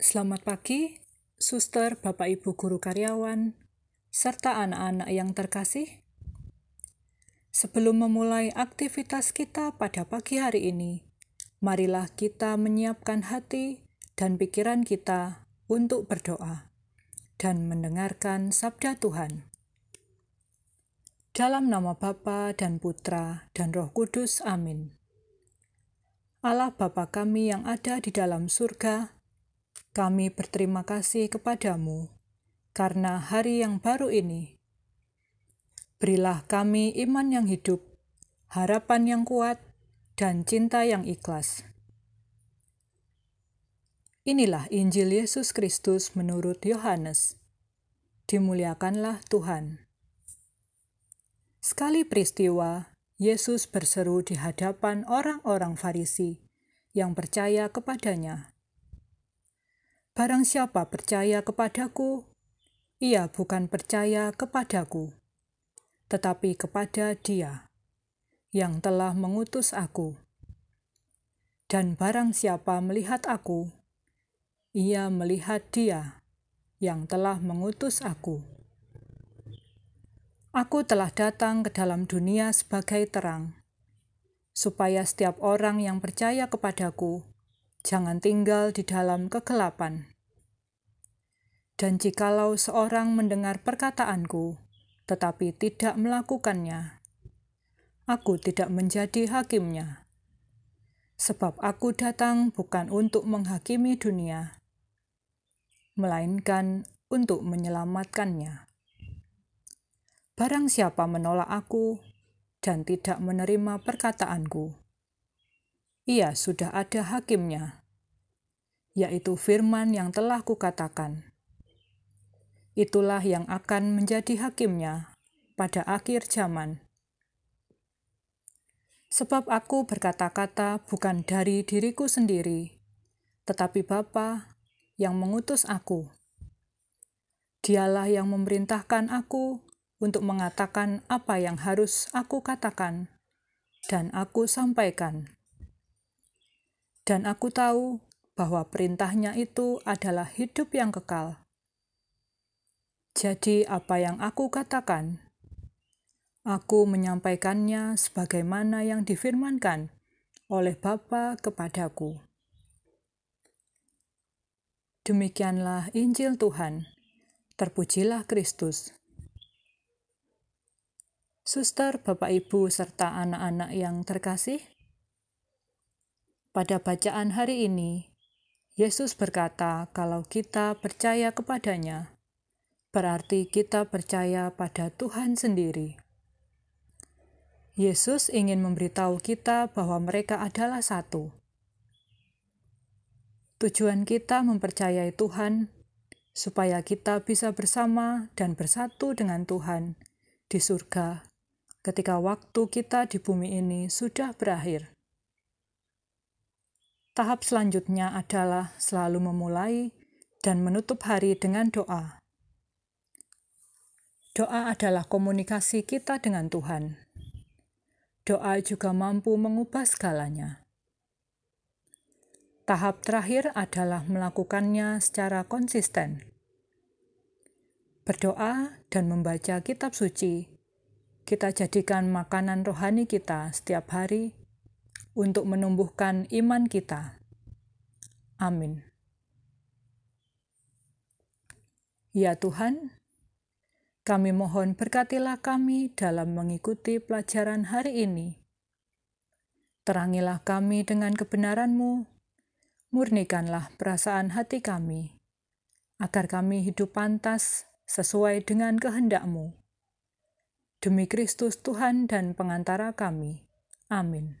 Selamat pagi, suster, Bapak Ibu guru karyawan, serta anak-anak yang terkasih. Sebelum memulai aktivitas kita pada pagi hari ini, marilah kita menyiapkan hati dan pikiran kita untuk berdoa dan mendengarkan sabda Tuhan. Dalam nama Bapa dan Putra dan Roh Kudus, amin. Allah Bapa kami yang ada di dalam surga, kami berterima kasih kepadamu karena hari yang baru ini. Berilah kami iman yang hidup, harapan yang kuat, dan cinta yang ikhlas. Inilah Injil Yesus Kristus menurut Yohanes. Dimuliakanlah Tuhan. Sekali peristiwa, Yesus berseru di hadapan orang-orang Farisi yang percaya kepadanya. Barang siapa percaya kepadaku, ia bukan percaya kepadaku, tetapi kepada Dia yang telah mengutus aku. Dan barang siapa melihat aku, ia melihat Dia yang telah mengutus aku. Aku telah datang ke dalam dunia sebagai terang, supaya setiap orang yang percaya kepadaku jangan tinggal di dalam kegelapan. Dan jikalau seorang mendengar perkataanku, tetapi tidak melakukannya, aku tidak menjadi hakimnya. Sebab aku datang bukan untuk menghakimi dunia, melainkan untuk menyelamatkannya. Barang siapa menolak aku dan tidak menerima perkataanku, ia sudah ada hakimnya, yaitu firman yang telah kukatakan. Itulah yang akan menjadi hakimnya pada akhir zaman. Sebab aku berkata-kata bukan dari diriku sendiri, tetapi Bapa yang mengutus aku. Dialah yang memerintahkan aku untuk mengatakan apa yang harus aku katakan dan aku sampaikan. Dan aku tahu bahwa perintahnya itu adalah hidup yang kekal. Jadi apa yang aku katakan, aku menyampaikannya sebagaimana yang difirmankan oleh Bapa kepadaku. Demikianlah Injil Tuhan. Terpujilah Kristus. Suster, Bapak Ibu, serta anak-anak yang terkasih, pada bacaan hari ini, Yesus berkata, "Kalau kita percaya kepadanya, berarti kita percaya pada Tuhan sendiri." Yesus ingin memberitahu kita bahwa mereka adalah satu. Tujuan kita mempercayai Tuhan supaya kita bisa bersama dan bersatu dengan Tuhan di surga ketika waktu kita di bumi ini sudah berakhir. Tahap selanjutnya adalah selalu memulai dan menutup hari dengan doa. Doa adalah komunikasi kita dengan Tuhan. Doa juga mampu mengubah segalanya. Tahap terakhir adalah melakukannya secara konsisten. Berdoa dan membaca kitab suci kita jadikan makanan rohani kita setiap hari untuk menumbuhkan iman kita. Amin. Ya Tuhan, kami mohon berkatilah kami dalam mengikuti pelajaran hari ini. Terangilah kami dengan kebenaran-Mu, murnikanlah perasaan hati kami, agar kami hidup pantas sesuai dengan kehendak-Mu Demi Kristus Tuhan dan pengantara kami. Amin.